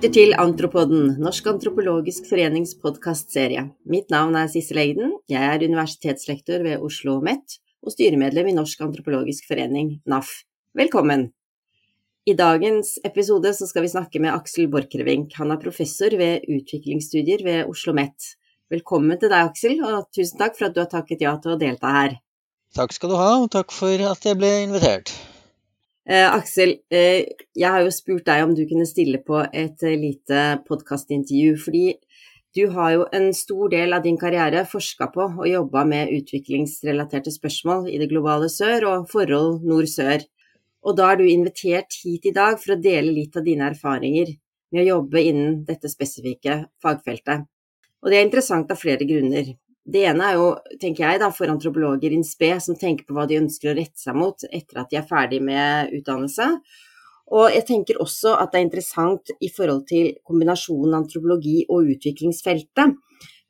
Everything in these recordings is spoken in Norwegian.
lytter til Antropoden, Norsk antropologisk forenings podkastserie. Mitt navn er Sissel Egden, jeg er universitetslektor ved Oslo OsloMet og styremedlem i Norsk antropologisk forening, NAF. Velkommen! I dagens episode skal vi snakke med Aksel Borchgrevink. Han er professor ved utviklingsstudier ved Oslo OsloMet. Velkommen til deg, Aksel, og tusen takk for at du har takket ja til å delta her. Takk skal du ha, og takk for at jeg ble invitert. Eh, Aksel, eh, jeg har jo spurt deg om du kunne stille på et eh, lite podkastintervju, fordi du har jo en stor del av din karriere forska på og jobba med utviklingsrelaterte spørsmål i det globale sør og forhold nord-sør. Og da er du invitert hit i dag for å dele litt av dine erfaringer med å jobbe innen dette spesifikke fagfeltet. Og det er interessant av flere grunner. Det ene er jo, tenker jeg, da, for antropologer in spe som tenker på hva de ønsker å rette seg mot etter at de er ferdig med utdannelse. Og jeg tenker også at det er interessant i forhold til kombinasjonen antropologi og utviklingsfeltet.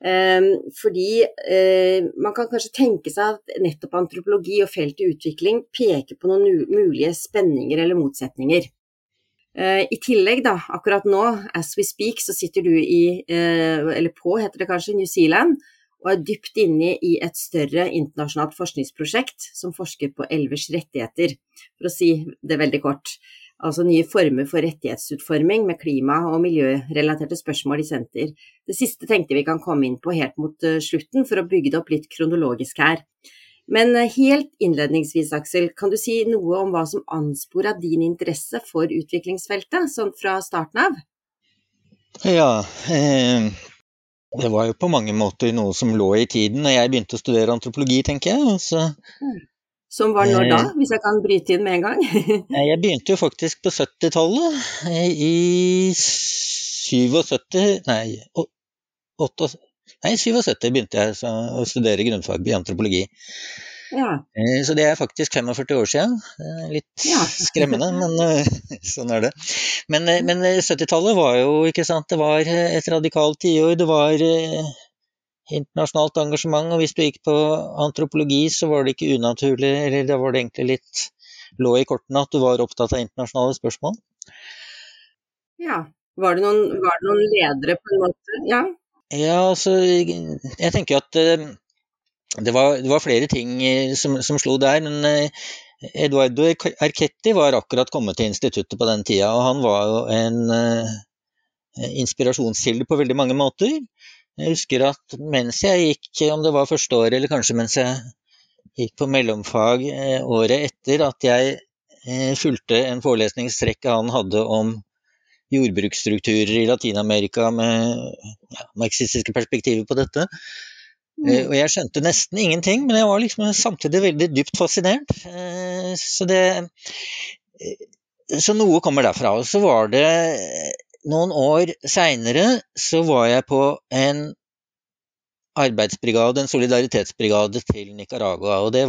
Um, fordi uh, man kan kanskje tenke seg at nettopp antropologi og feltet utvikling peker på noen mulige spenninger eller motsetninger. Uh, I tillegg, da, akkurat nå, as we speak, så sitter du i, uh, eller på, heter det kanskje, New Zealand og er dypt inne i et større internasjonalt forskningsprosjekt som forsker på elvers rettigheter, for å si det veldig kort. Altså nye former for rettighetsutforming med klima- og miljørelaterte spørsmål i senter. Det siste tenkte vi kan komme inn på helt mot eh, slutten, for å bygge det opp litt kronologisk her. Men eh, helt innledningsvis, Aksel, kan du si noe om hva som anspora din interesse for utviklingsfeltet, sånn fra starten av? Ja, eh, det var jo på mange måter noe som lå i tiden når jeg begynte å studere antropologi, tenker jeg. Så, mm. som var når da, eh, hvis jeg kan bryte inn med en gang? jeg begynte jo faktisk på 70-tallet. I 77 Nei, 8, nei 77 begynte jeg å studere grunnfag i antropologi. Ja. Eh, så det er faktisk 45 år siden. Litt ja. skremmende, men eh, sånn er det. Men, eh, men 70-tallet var jo, ikke sant, det var et radikalt tiår. Det var internasjonalt engasjement, og hvis du gikk på antropologi, så var det ikke unaturlig, eller da var det egentlig litt lå i kortene at du var opptatt av internasjonale spørsmål. Ja. Var det noen, var det noen ledere, på en måte? Ja. Ja, altså Jeg tenker at det var, det var, flere ting eh, som, som slo der, men eh, Eduardo Erketti var akkurat kommet til instituttet på den tida, og han var jo en uh, inspirasjonskilde på veldig mange måter. Jeg husker at mens jeg gikk, om det var første året eller kanskje mens jeg gikk på mellomfag året etter, at jeg fulgte en forelesningsrekke han hadde om jordbruksstrukturer i Latin-Amerika med ja, marxistiske perspektiver på dette. Mm. Og jeg skjønte nesten ingenting, men jeg var liksom samtidig veldig dypt fascinert. Eh, så det eh, Så noe kommer derfra. Og så var det noen år seinere så var jeg på en arbeidsbrigade, en solidaritetsbrigade til Nicaragua. Og det,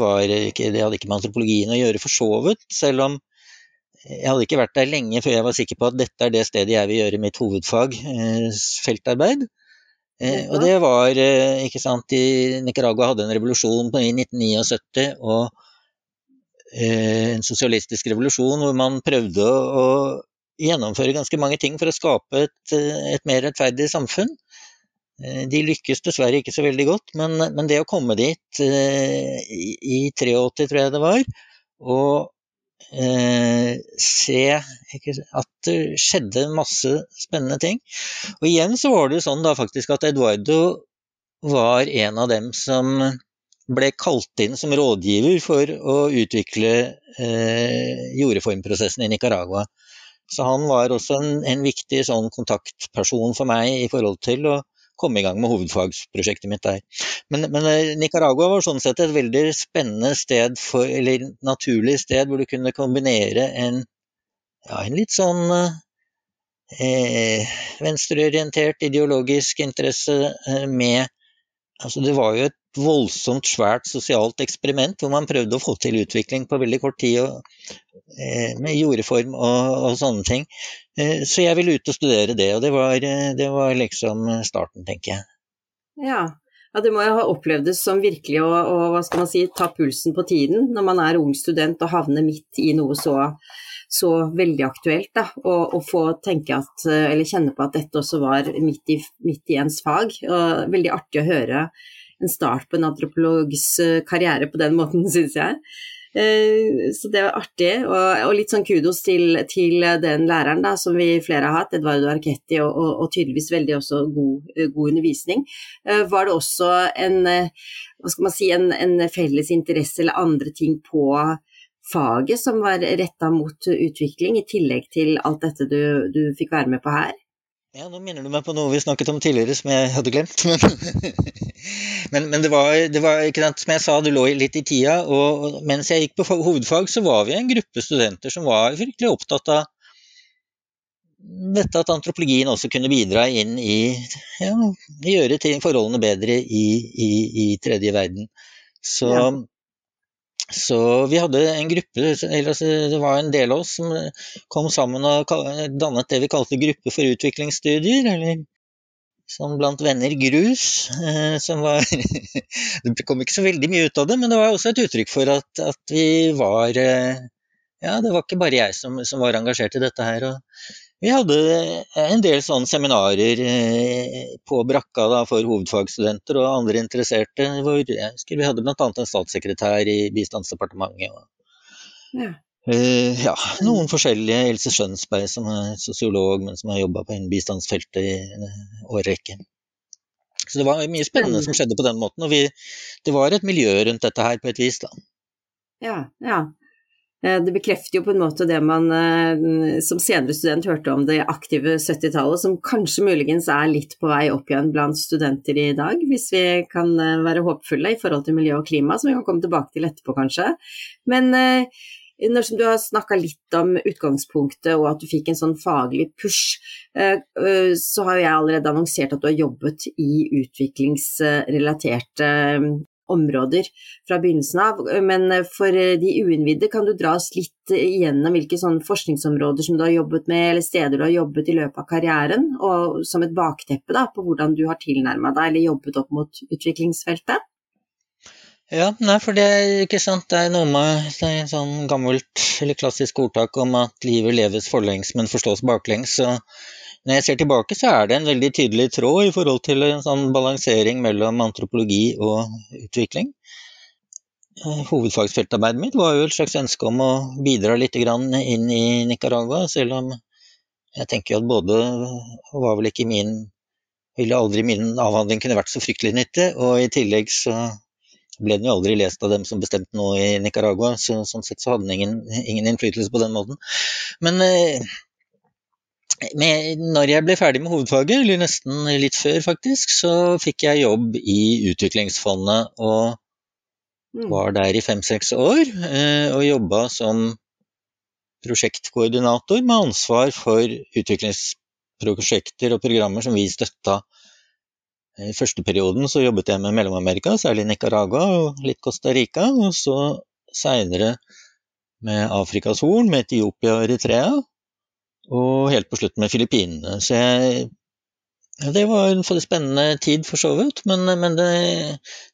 ikke, det hadde ikke med antropologien å gjøre for så vidt, selv om jeg hadde ikke vært der lenge før jeg var sikker på at dette er det stedet jeg vil gjøre mitt hovedfag, feltarbeid. Eh, og det var eh, ikke sant, i Nicaragua hadde en revolusjon i 1979 og eh, en sosialistisk revolusjon hvor man prøvde å, gjennomføre ganske mange ting for å skape et, et mer rettferdig samfunn. De lykkes dessverre ikke så veldig godt, men, men det å komme dit i, i 83, tror jeg det var, og eh, se at det skjedde masse spennende ting. Og igjen så var det jo sånn da faktisk at Eduardo var en av dem som ble kalt inn som rådgiver for å utvikle eh, jordreformprosessen i Nicaragua. Så han var også en, en viktig sånn kontaktperson for meg i forhold til å komme i gang med hovedfagsprosjektet mitt der. Men, men, eh, Nicaragua var sånn sett et veldig spennende sted, for, eller naturlig sted, hvor du kunne kombinere en, ja, en litt sånn eh, venstreorientert ideologisk interesse eh, med Altså, det var jo et voldsomt svært sosialt eksperiment hvor man prøvde å få til utvikling på veldig kort tid, og, eh, med jordform og, og, sånne ting. Eh, så jeg ville ut og studere det, og det var, eh, det var liksom starten, tenker jeg. Ja, Ja, det må jo ha opplevdes som virkelig å, å hva skal man si, ta pulsen på tiden når man er ung student og havner midt i noe så, så veldig aktuelt. Da, og, og, få tenke at, eller kjenne på at dette også var midt i, midt i ens fag. Og veldig artig å høre en start på en antropologs karriere på den måten, syns jeg. Eh, så det var artig, og, litt sånn kudos til, til, den læreren da, som vi flere har hatt, Edvardo Arketti, og, og, og, tydeligvis veldig også god, god, undervisning. Eh, var det også en, hva skal man si, en, en felles interesse eller andre ting på faget som var retta mot utvikling, i tillegg til alt dette du, du fikk være med på her? Ja, nå minner du meg på noe vi snakket om tidligere som jeg hadde glemt. Men, men, det, var, det var, ikke sant, som jeg sa, det lå litt i tida. Og mens jeg gikk på hovedfag, så var vi en gruppe studenter som var virkelig opptatt av dette at antropologien også kunne bidra inn i ja, gjøre ting, forholdene bedre i, i, i tredje verden. Så ja. Så vi hadde en gruppe, eller det var en del av oss som kom sammen og dannet det vi kalte Gruppe for utviklingsstudier, eller sånn blant venner grus. Eh, som var Det kom ikke så veldig mye ut av det, men det var også et uttrykk for at, at vi var eh, Ja, det var ikke bare jeg som, som var engasjert i dette her. Og vi hadde en del sånne seminarer eh, på brakka da, for hovedfagsstudenter og andre interesserte. Hvor vi hadde bl.a. en statssekretær i Bistandsdepartementet. Og, ja. Uh, ja. noen forskjellige. Else Skjønsberg, som er sosiolog, men som har jobba på bistandsfeltet i en årrekke. Så det var mye spennende som skjedde på den måten. Og vi, det var et miljø rundt dette her på et vis, da. Ja, ja. Eh, det bekrefter jo på en måte det man eh, som senere student hørte om det aktive 70-tallet, som kanskje muligens er litt på vei opp igjen blant studenter i dag, hvis vi kan eh, være håpfulle i forhold til miljø og klima, som vi kan komme tilbake til etterpå kanskje. Men når du har snakka litt om utgangspunktet og at du fikk en sånn faglig push, så har jeg allerede annonsert at du har jobbet i utviklingsrelaterte områder fra begynnelsen av. Men for de uinnvidde, kan du dra oss litt igjennom hvilke forskningsområder som du har jobbet med, eller steder du har jobbet i løpet av karrieren, og som et bakteppe da, på hvordan du har tilnærma deg eller jobbet opp mot utviklingsfeltet? Ja, nei, for det er ikke sant. Det er noe med det en sånn gammelt eller klassisk ordtak om at livet leves forlengs, men forstås baklengs. Så når jeg ser tilbake, så er det en veldig tydelig tråd i forhold til en sånn balansering mellom antropologi og utvikling. Eh, hovedfagsfeltarbeidet mitt var jo et slags ønske om å bidra litt inn i Nicaragua, selv om jeg tenker at både var vel ikke min ville aldri min avhandling kunne vært så fryktelig nyttig, og i tillegg så ble den jo aldri lest av dem som bestemte noe i Nicaragua, så sånn sett så hadde den ingen, ingen innflytelse på den måten. Men eh, med, når jeg ble ferdig med hovedfaget, eller nesten litt før faktisk, så fikk jeg jobb i Utviklingsfondet og mm. var der i fem-seks år. Eh, og jobba som prosjektkoordinator med ansvar for utviklingsprosjekter og programmer som vi støtta. I første perioden så jobbet jeg med Mellom-Amerika, særlig Nicaragua og litt Costa Rica. Og så seinere med Afrikas Horn, med Etiopia og Eritrea og helt på slutten med Filippinene. Så jeg det var en spennende tid, for så vidt, men, men det,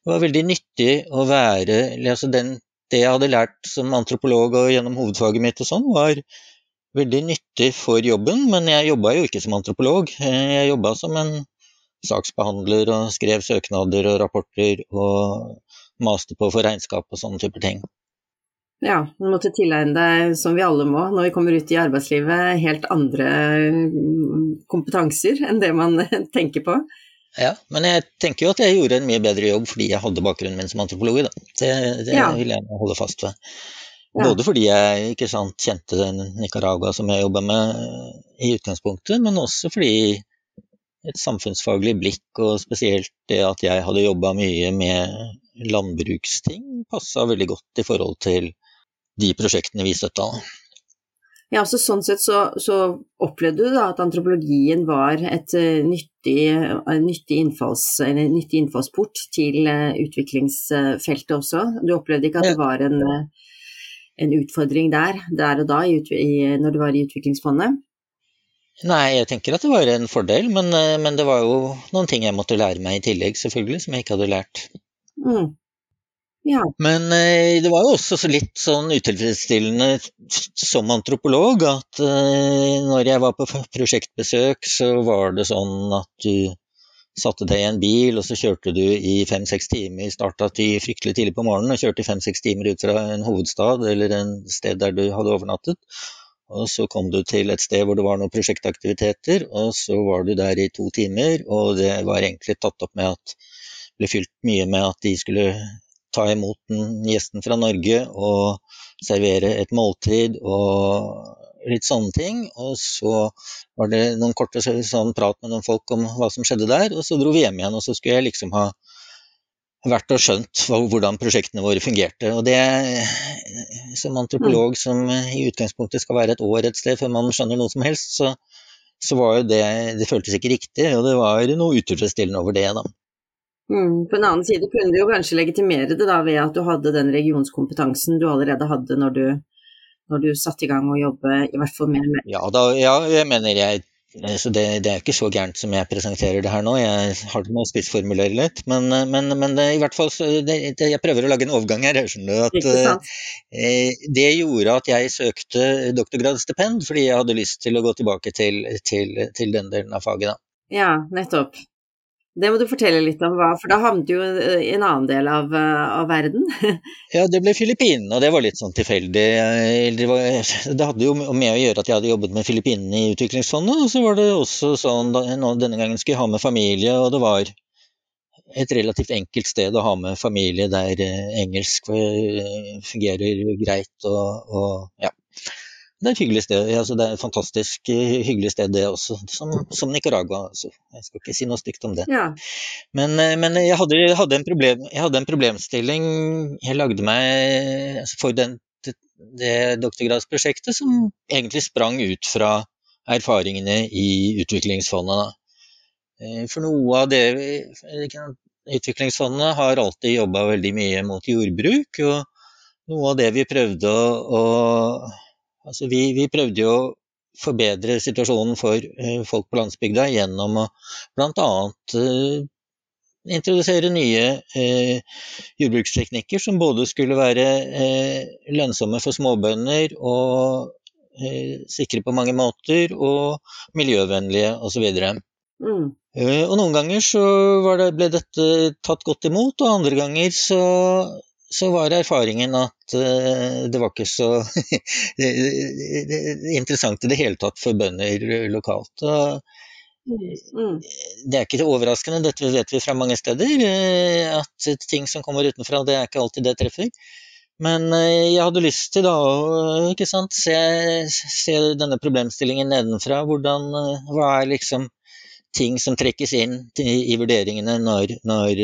var veldig nyttig å være altså den, Det jeg hadde lært som antropolog og gjennom hovedfaget mitt og sånn, var veldig nyttig for jobben, men jeg jobba jo ikke som antropolog. Jeg jobba som en saksbehandler og skrev søknader og rapporter og maste på for regnskap og sånne typer ting. Ja, du måtte tilegne deg, som vi alle må når vi kommer ut i arbeidslivet, helt andre mm, kompetanser enn det man tenker på. Ja, men jeg tenker jo at jeg gjorde en mye bedre jobb fordi jeg hadde bakgrunnen min som antropolog. Da. Det, det ja. vil jeg holde fast ved. Både fordi jeg ikke sant, kjente den Nicaragua som jeg jobba med i utgangspunktet, men også fordi et samfunnsfaglig blikk, og spesielt det at jeg hadde jobba mye med landbruksting, passa veldig godt i forhold til de prosjektene vi støtta. Ja, så Sånn sett så, så opplevde du da at antropologien var et uh, nyttig, nyttig, innfalls, nyttig, innfallsport til uh, utviklingsfeltet også? Du opplevde ikke at det var en, en utfordring der, der og da, i, i, når du var i Utviklingsfondet? Nei, jeg tenker at det var en fordel, men, eh, men, det var jo noen ting jeg måtte lære meg i tillegg, selvfølgelig, som jeg ikke hadde lært. Mm. Ja. Men eh, det var jo også litt sånn utilfredsstillende som antropolog at eh, når jeg var på prosjektbesøk, så var det sånn at du satte deg i en bil, og så kjørte du i fem-seks timer. Starta fryktelig tidlig på morgenen og kjørte i fem-seks timer ut fra en hovedstad eller en sted der du hadde overnattet. Og så kom du til et sted hvor det var noen prosjektaktiviteter, og så var du der i to timer, og det var egentlig tatt opp med at ble fylt mye med at de skulle ta imot den gjesten fra Norge og servere et måltid og litt sånne ting. Og så var det noen korte sånn prat med noen folk om hva som skjedde der, og så dro vi hjem igjen, og så skulle jeg liksom ha vært og skjønt hvordan prosjektene våre fungerte. Og det, som antropolog mm. som i utgangspunktet skal være et år et sted før man skjønner noe som helst, så, så var jo det Det føltes ikke riktig, og det var noe utilfredsstillende over det, da. Mm. På en annen side kunne du jo kanskje legitimere det da ved at du hadde den regionskompetansen du allerede hadde når du, når du satte i gang å jobbe, i hvert fall med Ja, da, ja jeg mener jeg Eh, så det, det, er ikke så gærent som jeg presenterer det her nå. Jeg har det med å spissformulere litt. Men, eh, men, men det, i hvert fall det, jeg prøver å lage en overgang her. Jeg skjønner at eh, det gjorde at jeg søkte doktorgradsstipend fordi jeg hadde lyst til å gå tilbake til, til, til den delen av faget. Da. Ja, nettopp. Det må du fortelle litt om, hva, for da havnet du jo i en annen del av, eh, av verden? ja, det ble Filippinene, og det var litt sånn tilfeldig. Det, var, det, hadde jo med å gjøre at jeg hadde jobbet med Filippinene i Utviklingsfondet, og så var det også sånn denne gangen skulle jeg ha med familie, og det var et relativt enkelt sted å ha med familie der eh, engelsk eh, fungerer greit og, og ja. Det er et hyggelig sted. Altså, det er et fantastisk eh, hyggelig sted, det også. Som, som Nicaragua. Altså. Jeg skal ikke si noe stygt om det. Ja. Men, eh, men jeg, hadde, hadde problem, jeg, hadde, en problemstilling jeg lagde meg altså, for den, det, det doktorgradsprosjektet som egentlig sprang ut fra erfaringene i Utviklingsfondet. Eh, for noe av det Utviklingsfondet har alltid jobba veldig mye mot jordbruk. og noe av det vi prøvde å, å Altså vi, vi, prøvde jo å forbedre situasjonen for eh, folk på landsbygda gjennom å bl.a. Eh, introdusere nye eh, jordbruksteknikker som både skulle være eh, lønnsomme for småbønder og eh, sikre på mange måter, og miljøvennlige osv. Mm. Eh, og noen ganger så det, ble dette tatt godt imot, og andre ganger så så var erfaringen at uh, det var ikke så interessant i det hele tatt for bønder lokalt. Og, mm. det er ikke overraskende, dette vet vi fra mange steder, uh, at ting som kommer utenfra, det er ikke alltid det treffer. Men uh, jeg hadde lyst til da å se, se, denne problemstillingen nedenfra. Hvordan, hva er liksom ting som trekkes inn i, i vurderingene når, når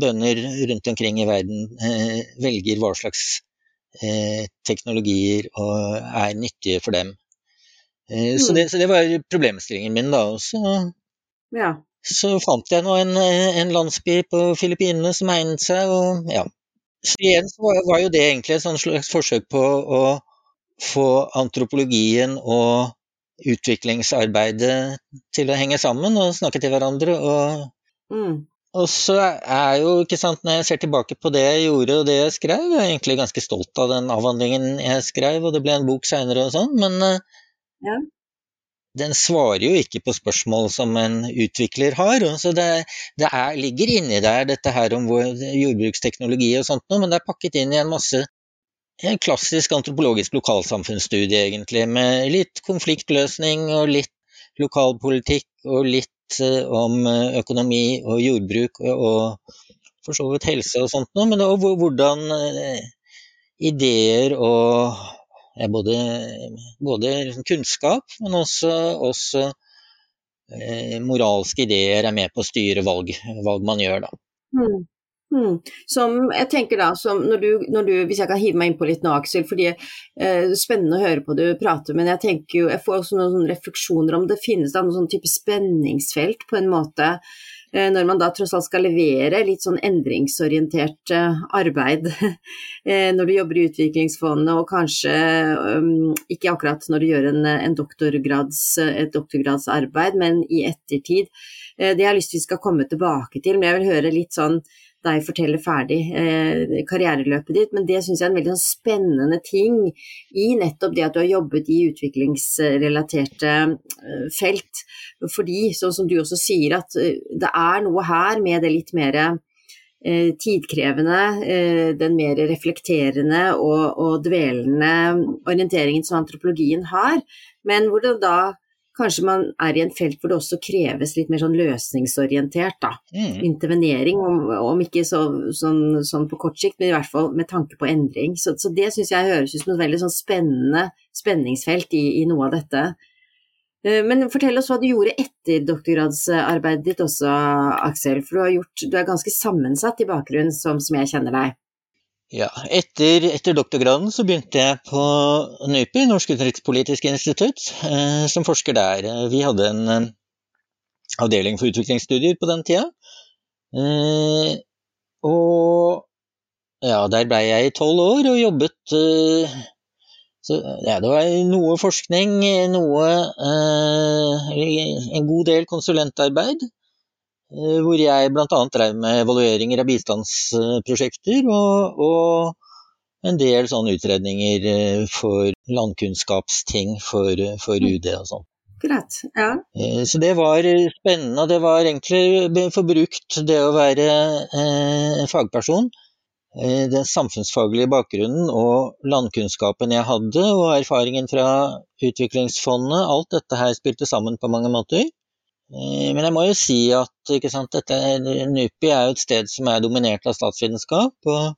bønder rundt omkring i verden eh, velger hva slags eh, teknologier er nyttige for dem. Eh, så, det, mm. så, det, var problemstillingen min, da. Og så, ja. så fant jeg nå en, en, landsby på Filippinene som egnet seg, og ja. Så igjen så var, var jo det egentlig et slags forsøk på å få antropologien og utviklingsarbeidet til å henge sammen og snakke til hverandre. og mm. Og så er jo, ikke sant, når jeg ser tilbake på det jeg gjorde og det jeg skrev, jeg er egentlig ganske stolt av den avhandlingen jeg skrev, og det ble en bok seinere og sånn, men eh, ja. den svarer jo ikke på spørsmål som en utvikler har. Så det, det er, ligger inni der dette her om jordbruksteknologi og sånt noe, men det er pakket inn i en masse en klassisk antropologisk lokalsamfunnsstudie, egentlig, med litt konfliktløsning og litt lokalpolitikk og litt Eh, om eh, økonomi og jordbruk og for så vidt helse og sånt noe, men også hvordan eh, ideer og ja, både, både, kunnskap, men også, også eh, moralske ideer er med på å styre valg, valg man gjør, da. Mm. Hmm. Som jeg tenker da, når du, når du, Hvis jeg kan hive meg innpå litt nå, Aksel. fordi eh, Spennende å høre på du prater, men jeg tenker jo, jeg får også noen refleksjoner om det finnes da noen sånn type spenningsfelt på en måte Eh, når man da tross alt skal levere litt sånn endringsorientert eh, arbeid eh, når du jobber i utviklingsfondene, og kanskje um, ikke akkurat når du gjør en, en doktorgrads, et doktorgradsarbeid, men i ettertid. Det har jeg lyst til vi skal komme tilbake til, men jeg vil høre litt sånn deg fortelle ferdig eh, karriereløpet ditt, men det syns jeg er en veldig sånn spennende ting i nettopp det at du har jobbet i utviklingsrelaterte eh, felt. Fordi, sånn som du også sier, at eh, det er noe her med det litt mer eh, tidkrevende, eh, den mer reflekterende og, og dvelende orienteringen som antropologien har, men hvor det da kanskje man er i en felt hvor det også kreves litt mer sånn løsningsorientert, da. Mm. Intervenering, om, om ikke så, sånn, sånn, på kort sikt, men i hvert fall med tanke på endring. Så, så det syns jeg høres ut som et veldig sånn spennende spenningsfelt i, i, noe av dette. Eh, men fortell oss hva du gjorde etter doktorgradsarbeidet ditt også, Aksel. For du, har gjort, du er ganske sammensatt i bakgrunnen, som, som jeg kjenner deg. Ja, etter, etter, doktorgraden så begynte jeg på NUPI, Norsk utenrikspolitisk institutt, eh, som forsker der. Vi hadde en eh, avdeling for utviklingsstudier på den tida. Eh, og ja, der blei jeg i tolv år og jobbet eh, så, ja, det var noe forskning, noe eh, En god del konsulentarbeid. Eh, hvor jeg bl.a. drev med evalueringer av bistandsprosjekter og, og en del sånne utredninger eh, for landkunnskapsting for, for mm. UD og sånn. Greit, ja. Eh, så det var spennende, og det var egentlig forbrukt det å være eh, fagperson. Den samfunnsfaglige bakgrunnen og landkunnskapen jeg hadde, og erfaringen fra utviklingsfondet, alt dette her spilte sammen på mange måter. Eh, men jeg må jo si at sant, dette, NUPI er jo et sted som er dominert av statsvitenskap. og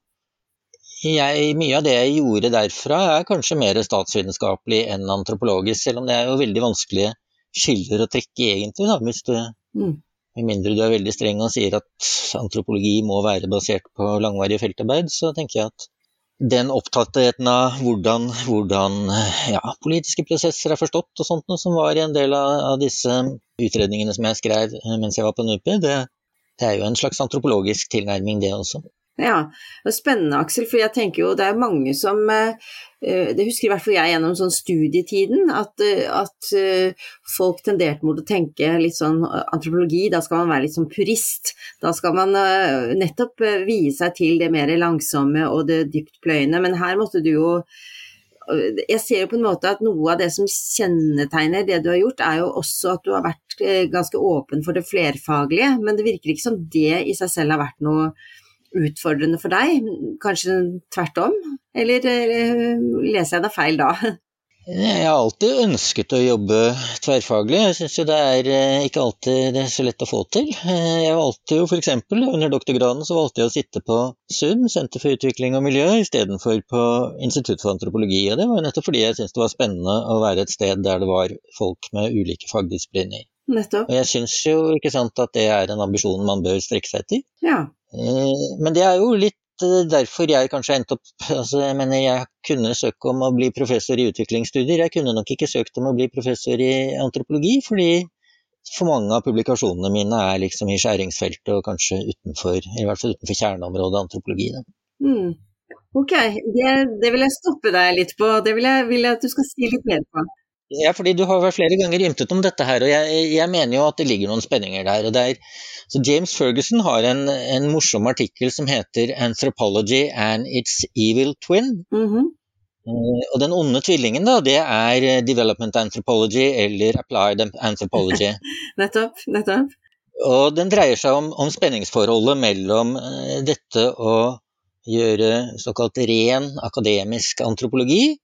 jeg, Mye av det jeg gjorde derfra er kanskje mer statsvitenskapelig enn antropologisk, selv om det er jo veldig vanskelige skiller å trekke egentlig, da, hvis du mm. Med mindre du er veldig streng og sier at antropologi må være basert på langvarig feltarbeid, så tenker jeg at den opptattheten av hvordan, hvordan ja, politiske prosesser er forstått og sånt noe som var en del av, av disse utredningene som jeg skrev mens jeg var på NUPI, det, det er jo en slags antropologisk tilnærming, det også. Ja, det er spennende Aksel, for jeg tenker jo det er mange som eh, eh, Det husker i hvert fall jeg gjennom sånn studietiden, at, eh, at folk tenderte mot å tenke litt sånn antropologi, da skal man være litt sånn purist. Da skal man nettopp vie seg til det mer langsomme og det dyptpløyende, men her måtte du jo jeg ser jo på en måte at noe av det som kjennetegner det du har gjort, er jo også at du har vært ganske åpen for det flerfaglige, men det virker ikke som det i seg selv har vært noe utfordrende for deg, kanskje tvert om? Eller, eller leser jeg deg feil da? Jeg har alltid ønsket å jobbe tverrfaglig. Jeg syns jo det er eh, ikke alltid det er så lett å få til. Eh, jeg valgte jo f.eks. under doktorgraden så valgte jeg å sitte på SUM, Senter for utvikling og miljø, istedenfor på Institutt for antropologi. Og det var nettopp fordi jeg syntes det var spennende å være et sted der det var folk med ulike fagdisipliner. Nettopp. Og jeg syns jo ikke sant at det er en ambisjon man bør strekke seg etter. Ja. Eh, men det er jo litt eh, derfor jeg kanskje endte opp altså Jeg mener, jeg kunne søke om å bli professor i utviklingsstudier. Jeg kunne nok ikke søkt om å bli professor i antropologi, fordi for mange av publikasjonene mine er liksom i skjæringsfeltet og kanskje utenfor, i hvert fall utenfor kjerneområdet antropologi. Mm. Ok, det, det, vil jeg stoppe deg litt på. Det vil jeg, vil jeg at du skal si litt mer på. Ja, fordi du har vært flere ganger ymtet om dette her, og jeg, jeg, mener jo at det ligger noen spenninger der. og der, så James Ferguson har en, en, morsom artikkel som heter 'Anthropology and its evil twin'. Mm -hmm. og den onde tvillingen, da, det er development anthropology eller applied anthropology. nettopp, nettopp. Og den dreier seg om, om spenningsforholdet mellom uh, dette å gjøre såkalt ren akademisk antropologi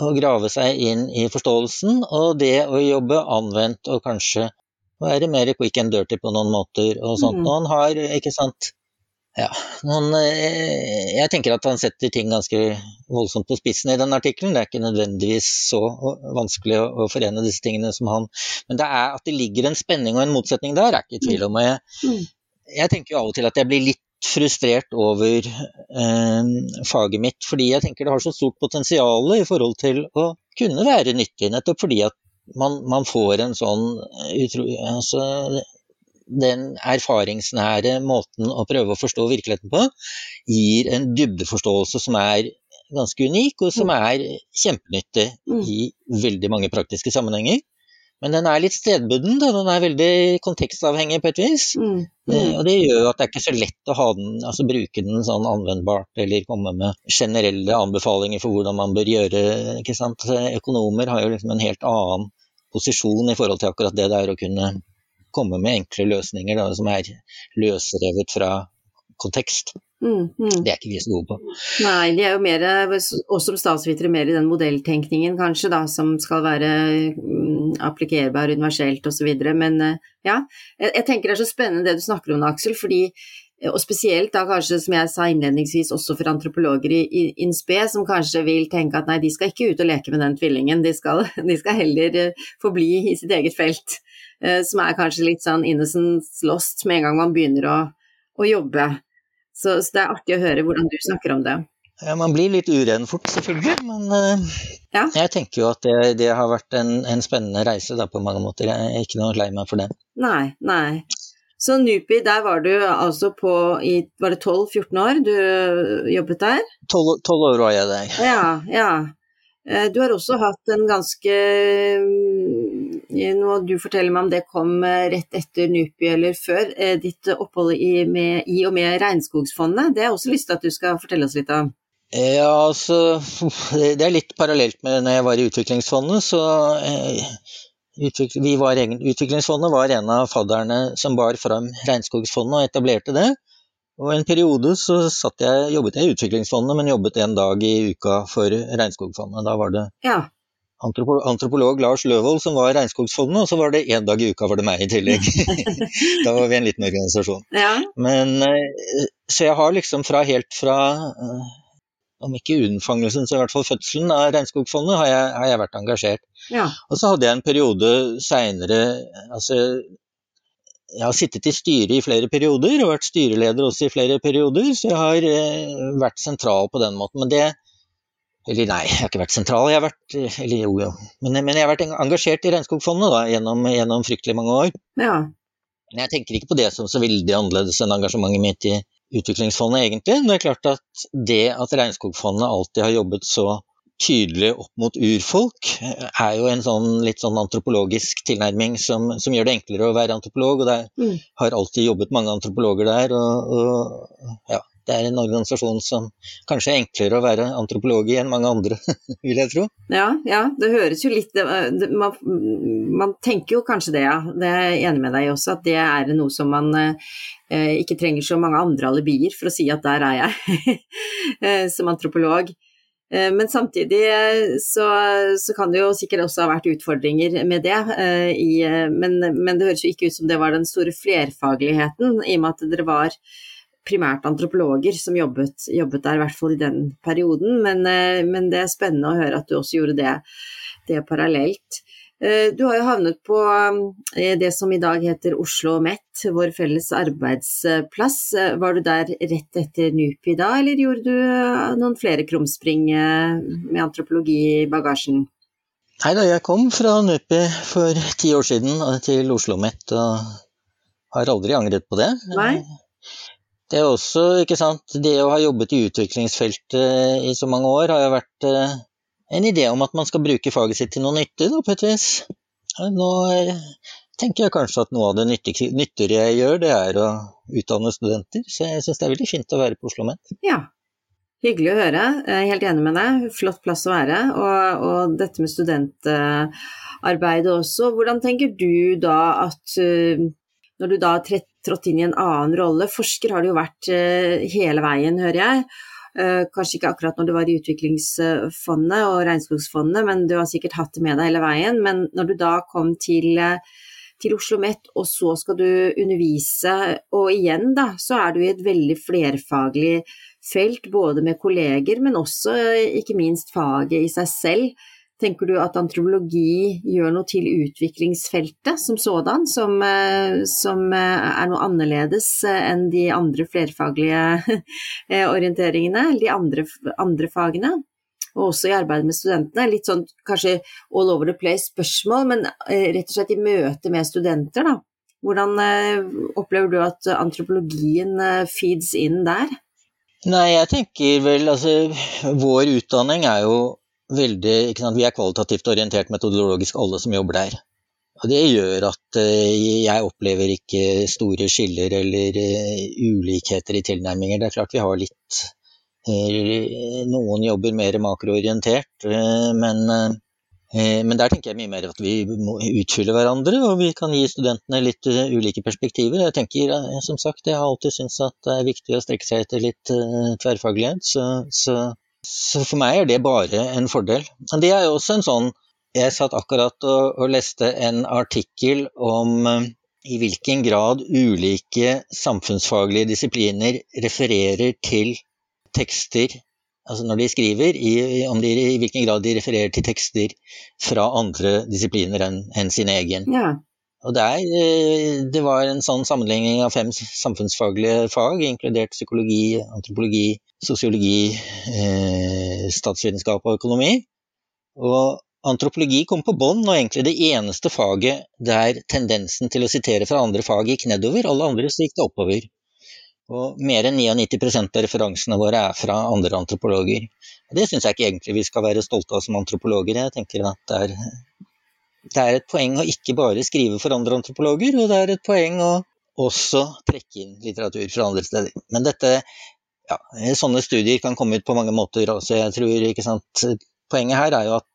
å grave seg inn i forståelsen, og det å jobbe anvendt og kanskje være mer quick and dirty på noen måter og sånt. Mm. Og han har, ikke sant ja, noen, eh, jeg tenker at han setter ting ganske voldsomt på spissen i den artikkelen. Det er ikke nødvendigvis så vanskelig å, forene disse tingene som han Men det er at det ligger en spenning og en motsetning der, er ikke i tvil om. Jeg, mm. jeg tenker jo av og til at jeg blir litt frustrert over eh, faget mitt, fordi jeg tenker det har så stort potensial i forhold til å kunne være nyttig, nettopp fordi at man, man får en sånn eh, utro, altså, den erfaringsnære måten å prøve å forstå virkeligheten på, gir en dybdeforståelse som er ganske unik, og som mm. er kjempenyttig mm. i veldig mange praktiske sammenhenger. Men den er litt stedbunden, da. den er veldig kontekstavhengig på et vis. Mm. Mm. Eh, og det gjør at det er ikke så lett å ha den, altså bruke den sånn anvendbart, eller komme med generelle anbefalinger for hvordan man bør gjøre. ikke sant? Økonomer har jo liksom en helt annen posisjon i forhold til akkurat det det er å kunne komme med enkle løsninger da, som er løsrevet fra kontekst. Mm, mm. Det er ikke vi så gode på. Nei, de er jo mer, også som statsvitere, mer i den modelltenkningen kanskje, da, som skal være mm, applikkerbar universelt osv. Men eh, ja, jeg, jeg, tenker det er så spennende det du snakker om, Aksel, fordi og spesielt da kanskje, som jeg sa innledningsvis, også for antropologer i, i som kanskje vil tenke at nei, de skal ikke ut og leke med den tvillingen, de skal, de skal heller uh, forbli i sitt eget felt. Uh, som er kanskje litt sånn innocence lost med en gang man begynner å, å jobbe. Så, så, det er artig å høre hvordan du snakker om det. Ja, Man blir litt uren fort, selvfølgelig, men uh, ja. jeg tenker jo at det, det har vært en, en, spennende reise da, på mange måter. Jeg er ikke noe lei meg for det. Nei, nei. Så NUPI, der var du altså på i Var det 12-14 år du jobbet der? 12 år var jeg der. Ja, ja. Eh, du har også hatt en ganske nå du forteller meg om det kom eh, rett etter NUPI eller før, eh, ditt opphold i, med, i og med Regnskogsfondet. Det har jeg også lyst til at du skal fortelle oss litt om. Ja, altså Det er litt parallelt med når jeg var i Utviklingsfondet. så eh, var Utviklingsfondet var en av fadderne som bar fram Regnskogsfondet og etablerte det. Og En periode så jeg, jobbet jeg i Utviklingsfondet, men jobbet en dag i uka for Regnskogfondet. Da var det ja antropolog Lars Løvold som var Regnskogsfondet, og så var det én dag i uka var det meg i tillegg. da var vi en liten organisasjon. Ja. Men, eh, så jeg har liksom fra helt fra eh, om ikke unnfangelsen, så i hvert fall fødselen av Regnskogfondet, har jeg, har jeg vært engasjert. Ja. Og så hadde jeg en periode seinere altså, jeg har sittet i styret i flere perioder, og vært styreleder også i flere perioder, så jeg har eh, vært sentral på den måten. Men det, eller nei, jeg har ikke vært sentral, jeg har vært eller jo, jo. Men, men jeg har vært engasjert i Regnskogfondet da, gjennom, gjennom, fryktelig mange år. Ja. Men jeg tenker ikke på det som så veldig annerledes enn engasjementet mitt i Utviklingsfondet, egentlig. Det er klart at det at Regnskogfondet alltid har jobbet så tydelig opp mot urfolk, er jo en sånn litt sånn antropologisk tilnærming som, som gjør det enklere å være antropolog. Og det mm. har alltid jobbet mange antropologer der. og, og ja, det er en organisasjon som kanskje er enklere å være antropolog i enn mange andre, vil jeg tro. Ja, ja, det høres jo litt man, man, tenker jo kanskje det, ja. Det er jeg enig med deg i også, at det er noe som man eh, ikke trenger så mange andre alibier for å si at der er jeg, eh, som antropolog. Eh, men samtidig eh, så, så, kan det jo sikkert også ha vært utfordringer med det. Men, men, det høres jo ikke ut som det var den store flerfagligheten, i og med at dere var primært antropologer som jobbet, jobbet, der, i hvert fall i den perioden. Men, eh, men, det er spennende å høre at du også gjorde det, det parallelt. Eh, du har jo havnet på eh, det som i dag heter Oslo OsloMet, vår felles arbeidsplass. Var du der rett etter NUPI da, eller gjorde du noen flere krumspring med antropologi i bagasjen? Nei da, jeg kom fra NUPI for ti år siden til Oslo OsloMet, og har aldri angret på det. Nei? Det er også, ikke sant, det å ha jobbet i utviklingsfeltet i så mange år, har jo vært eh, en idé om at man skal bruke faget sitt til noe nyttig, da, på et vis. Nå eh, tenker jeg kanskje at noe av det nyttigere jeg gjør, det er å utdanne studenter. Så jeg syns det er veldig fint å være på Oslo Met. Ja, hyggelig å høre. Jeg er helt enig med deg. Flott plass å være. Og, og dette med studentarbeidet også. Hvordan tenker du da at uh, når du da har trådt inn i en annen rolle. Forsker har du jo vært eh, hele veien, hører jeg. Eh, kanskje ikke akkurat når du var i Utviklingsfondet og Regnskogsfondet, men du har sikkert hatt det med deg hele veien. Men når du da kom til, eh, til Oslo OsloMet, og så skal du undervise, og igjen da, så er du i et veldig flerfaglig felt, både med kolleger, men også ikke minst faget i seg selv. Tenker du at antropologi gjør noe til utviklingsfeltet som sådan, som, eh, som eh, er noe annerledes eh, enn de andre flerfaglige orienteringene, eller de andre, andre fagene? Og også i arbeidet med studentene. Litt sånn kanskje all over the place spørsmål, men rett og slett i møte med studenter, da. Hvordan opplever du at antropologien feeds inn der? Nei, jeg tenker vel altså Vår utdanning er jo veldig Vi er kvalitativt orientert metodologisk, alle som jobber der. Og Det gjør at jeg opplever ikke store skiller eller ulikheter i tilnærminger. Det er klart vi har litt Noen jobber mer makroorientert, men Eh, men der tenker jeg mye mer at vi må utfylle hverandre, og vi kan gi studentene litt eh, ulike perspektiver. Jeg tenker, eh, som sagt, jeg har alltid syntes at det er viktig å strekke seg etter litt tverrfaglighet, så, så, så, for meg er det bare en fordel. Men det er jo også en sånn Jeg satt akkurat og, og leste en artikkel om i hvilken grad ulike samfunnsfaglige disipliner refererer til tekster altså når de skriver, i, om de, i hvilken grad de refererer til tekster fra andre disipliner enn en sin egen. Ja. Og der, eh, Det var en sånn sammenligning av fem samfunnsfaglige fag, inkludert psykologi, antropologi, sosiologi, eh, statsvitenskap og økonomi. Og antropologi kom på bånn, og egentlig det eneste faget der tendensen til å sitere fra andre fag gikk nedover. Alle andre så gikk det oppover. Og mer enn 99 av referansene våre er fra andre antropologer. Det syns jeg ikke egentlig vi skal være stolte av som antropologer. Jeg tenker at det er, det er, et poeng å ikke bare skrive for andre antropologer, og det er et poeng å også trekke inn litteratur fra andre steder. Men dette, ja, sånne studier kan komme ut på mange måter Altså Jeg tror, ikke sant, Poenget her er jo at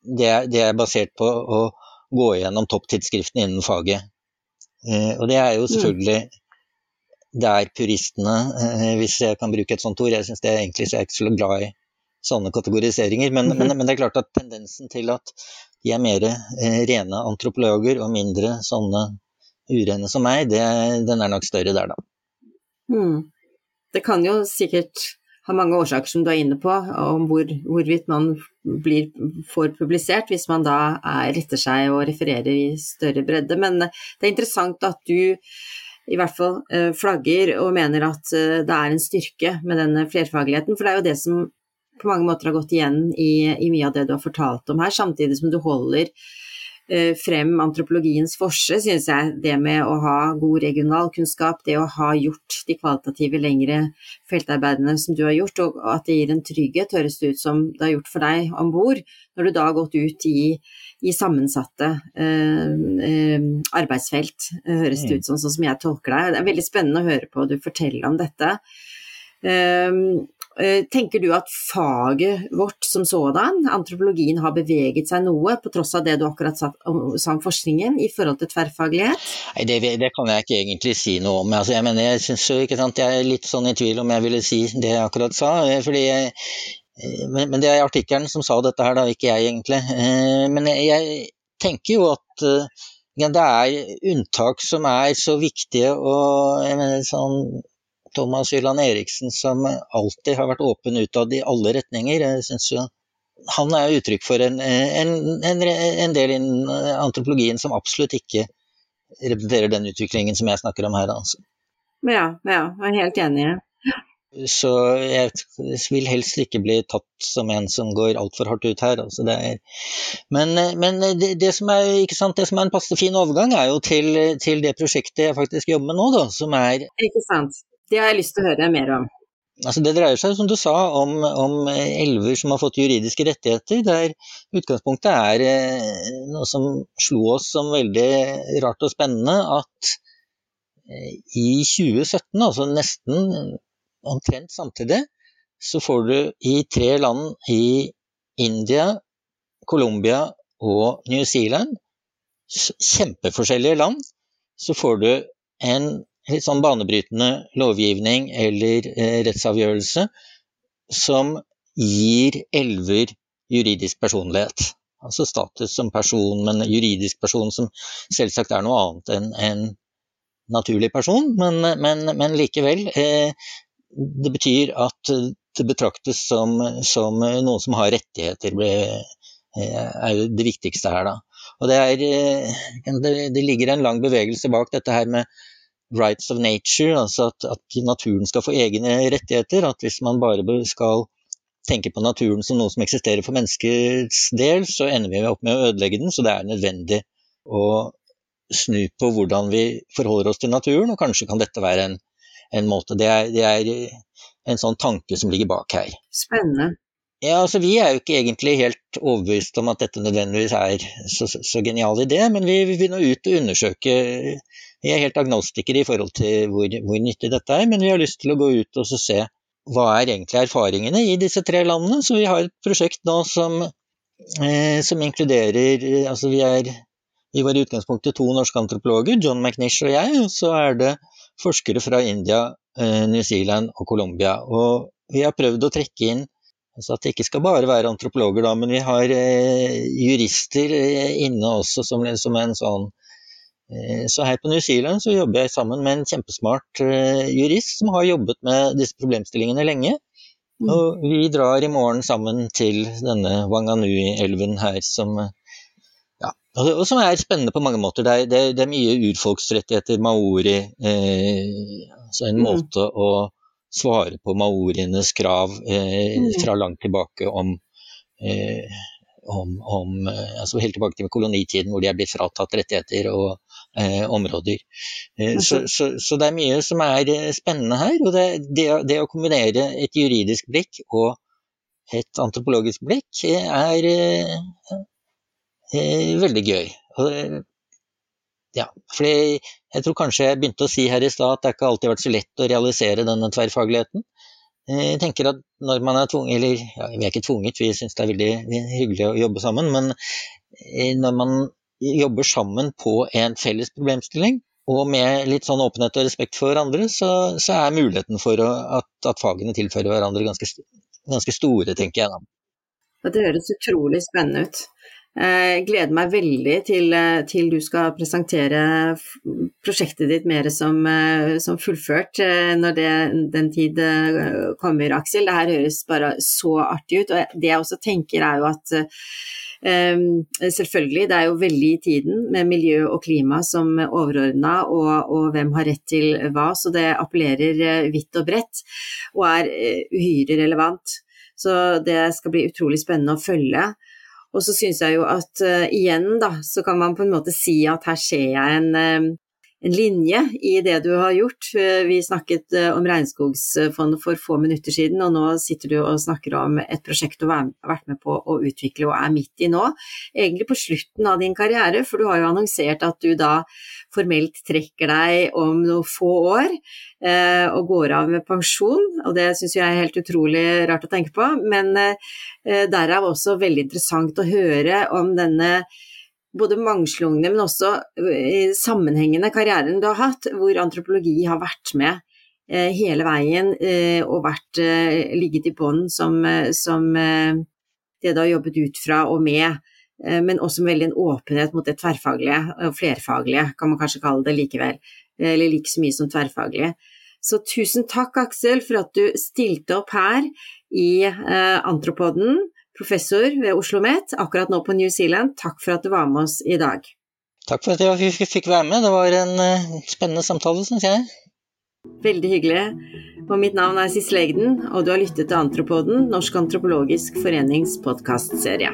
det er, det er basert på å gå gjennom topptidsskriftene innen faget. Eh, og det er jo mm. selvfølgelig der puristene, eh, hvis jeg kan bruke et sånt ord, jeg synes det er egentlig så jeg er ikke så glad i sånne kategoriseringer, men, -hmm. men, men, det er klart at tendensen til at de er mer eh, rene antropologer og mindre sånne urene som meg, det, den er nok større der, da. Mm. Det kan jo sikkert ha mange årsaker som du er inne på, om hvor, hvorvidt man blir, får publisert hvis man da er, retter seg og refererer i større bredde, men det er interessant at du i hvert fall eh, flagger og mener at eh, det er en styrke med den flerfagligheten. For det er jo det som på mange måter har gått igjen i, i mye av det du har fortalt om her, samtidig som du holder eh, frem antropologiens forse, synes jeg det med å ha god regionalkunnskap, det å ha gjort de kvalitative lengre feltarbeidene som du har gjort, og at det gir en trygghet, høres det ut som det har gjort for deg om bord, når du da har gått ut i i sammensatte eh, eh, arbeidsfelt, høres det ut som, sånn som jeg tolker deg. Det er veldig spennende å høre på du forteller om dette. Eh, tenker du at faget vårt som sådan, antropologien, har beveget seg noe, på tross av det du akkurat sa om forskningen, i forhold til tverrfaglighet? Nei, det, det, kan jeg ikke egentlig si noe om. Altså, jeg mener, jeg, synes, jeg er litt sånn i tvil om jeg ville si det jeg akkurat sa. fordi jeg, Eh, men, men, det er artikkelen som sa dette her, da, ikke jeg egentlig. Eh, men jeg tenker jo at eh, ja, det er unntak som er så viktige. og jeg mener sånn Thomas Hylland Eriksen som alltid har vært åpen utad i alle retninger. jeg synes jo Han er uttrykk for en, en, en, en del innen antropologien som absolutt ikke representerer den utviklingen som jeg snakker om her. Altså. Ja, ja, jeg er helt enig. Så jeg vil helst ikke bli tatt som en som går altfor hardt ut her. Altså er, men, men det, det, som er, sant, det, som er, en passe fin overgang, er jo til, til, det prosjektet jeg faktisk jobber med nå, da, som er. Det har jeg lyst til å høre mer om. Altså det dreier seg, som du sa, om, om elver som har fått juridiske rettigheter, der utgangspunktet er eh, noe som slo oss som veldig rart og spennende, at eh, i 2017, altså nesten omtrent samtidig, så får du i tre land i India, Colombia og New Zealand, kjempeforskjellige land, så får du en litt sånn banebrytende lovgivning eller eh, rettsavgjørelse som gir elver juridisk personlighet. Altså status som person, men juridisk person som selvsagt er noe annet enn en naturlig person, men, men, men likevel. Eh, det betyr at det betraktes som, som noen som har rettigheter, er jo det viktigste her, da. Og det, er, eh, det, ligger en lang bevegelse bak dette her med rights of nature, altså at, at, naturen skal få egne rettigheter. At hvis man bare skal tenke på naturen som noe som eksisterer for menneskets del, så ender vi opp med å ødelegge den. Så det er nødvendig å snu på hvordan vi forholder oss til naturen, og kanskje kan dette være en, en måte. Det er, det er, en sånn tanke som ligger bak her. Spennende. Ja, altså Vi er jo ikke egentlig helt overbevist om at dette nødvendigvis er så, så genial idé, men vi, vi vil nå ut og undersøke. Vi er helt agnostikere i forhold til hvor, hvor, nyttig dette er, men vi har lyst til å gå ut og se hva er egentlig erfaringene i disse tre landene. Så vi har et prosjekt nå som, eh, som inkluderer altså vi er vi var i utgangspunktet to norske antropologer, John McNish og jeg, og så er det forskere fra India, eh, New Zealand og Colombia. Og vi har prøvd å trekke inn så at det ikke skal bare være antropologer, da, men vi har eh, jurister eh, inne også som, som, en sånn eh, Så her på New Zealand så jobber jeg sammen med en kjempesmart eh, jurist som har jobbet med disse problemstillingene lenge. Mm. Og vi drar i morgen sammen til denne Wanganui-elven her som ja, og som er spennende på mange måter. Det er, det er, det er mye urfolksrettigheter, maori, eh, altså en mm. måte å svare på maorienes krav eh, mm. fra langt tilbake om, eh, om, om eh, altså Helt tilbake til kolonitiden hvor de er blitt fratatt rettigheter og eh, områder. Eh, så, så, så, det er mye som er eh, spennende her. Og det, det, det, å kombinere et juridisk blikk og et antropologisk blikk er veldig gøy. Og ja, fordi jeg tror kanskje jeg begynte å si her i stad at det ikke alltid har vært så lett å realisere denne tverrfagligheten. Jeg tenker at når man er tvunget, eller ja, vi er ikke tvunget, vi syns det er veldig hyggelig å jobbe sammen, men eh, når man jobber sammen på en felles problemstilling, og med litt sånn åpenhet og respekt for hverandre, så, så er muligheten for å, at, at, fagene tilfører hverandre ganske, ganske store, tenker jeg da. Det høres utrolig spennende ut. Jeg eh, gleder meg veldig til, eh, til, du skal presentere prosjektet ditt mer som, eh, som fullført når det, den tid kommer, Aksel. Det her høres bare så artig ut. Og det jeg også tenker er jo at selvfølgelig, det er jo veldig i tiden med miljø og klima som overordna, og, og, hvem har rett til hva. Så det appellerer vidt og bredt, og er uhyre relevant. Så det skal bli utrolig spennende å følge. Og så syns jeg jo at uh, igjen, da, så kan man på en måte si at her ser jeg en, uh, en linje i det du har gjort. Uh, vi snakket om Regnskogsfondet for få minutter siden, og nå sitter du og snakker om et prosjekt du har vært med på å utvikle og er midt i nå. Egentlig på slutten av din karriere, for du har jo annonsert at du da formelt trekker deg om noen få år eh, og går av med pensjon, og det syns jeg er helt utrolig rart å tenke på. Men eh, derav også veldig interessant å høre om denne både mangslungne, men også eh, sammenhengende karrieren du har hatt, hvor antropologi har vært med eh, hele veien eh, og vært, ligget i bånn som, som det du har jobbet ut fra og med. Men også med veldig en åpenhet mot det tverrfaglige, og flerfaglige kan man kanskje kalle det likevel, eller like så mye som tverrfaglige. Så tusen takk, Aksel, for at du stilte opp her i Antropoden, professor ved Oslo OsloMet, akkurat nå på New Zealand. Takk for at du var med oss i dag. Takk for at jeg fikk være med, det var en uh, spennende samtale, syns jeg. Veldig hyggelig. Og mitt navn er Sissel Egden, og du har lyttet til Antropoden, Norsk antropologisk forenings podkastserie.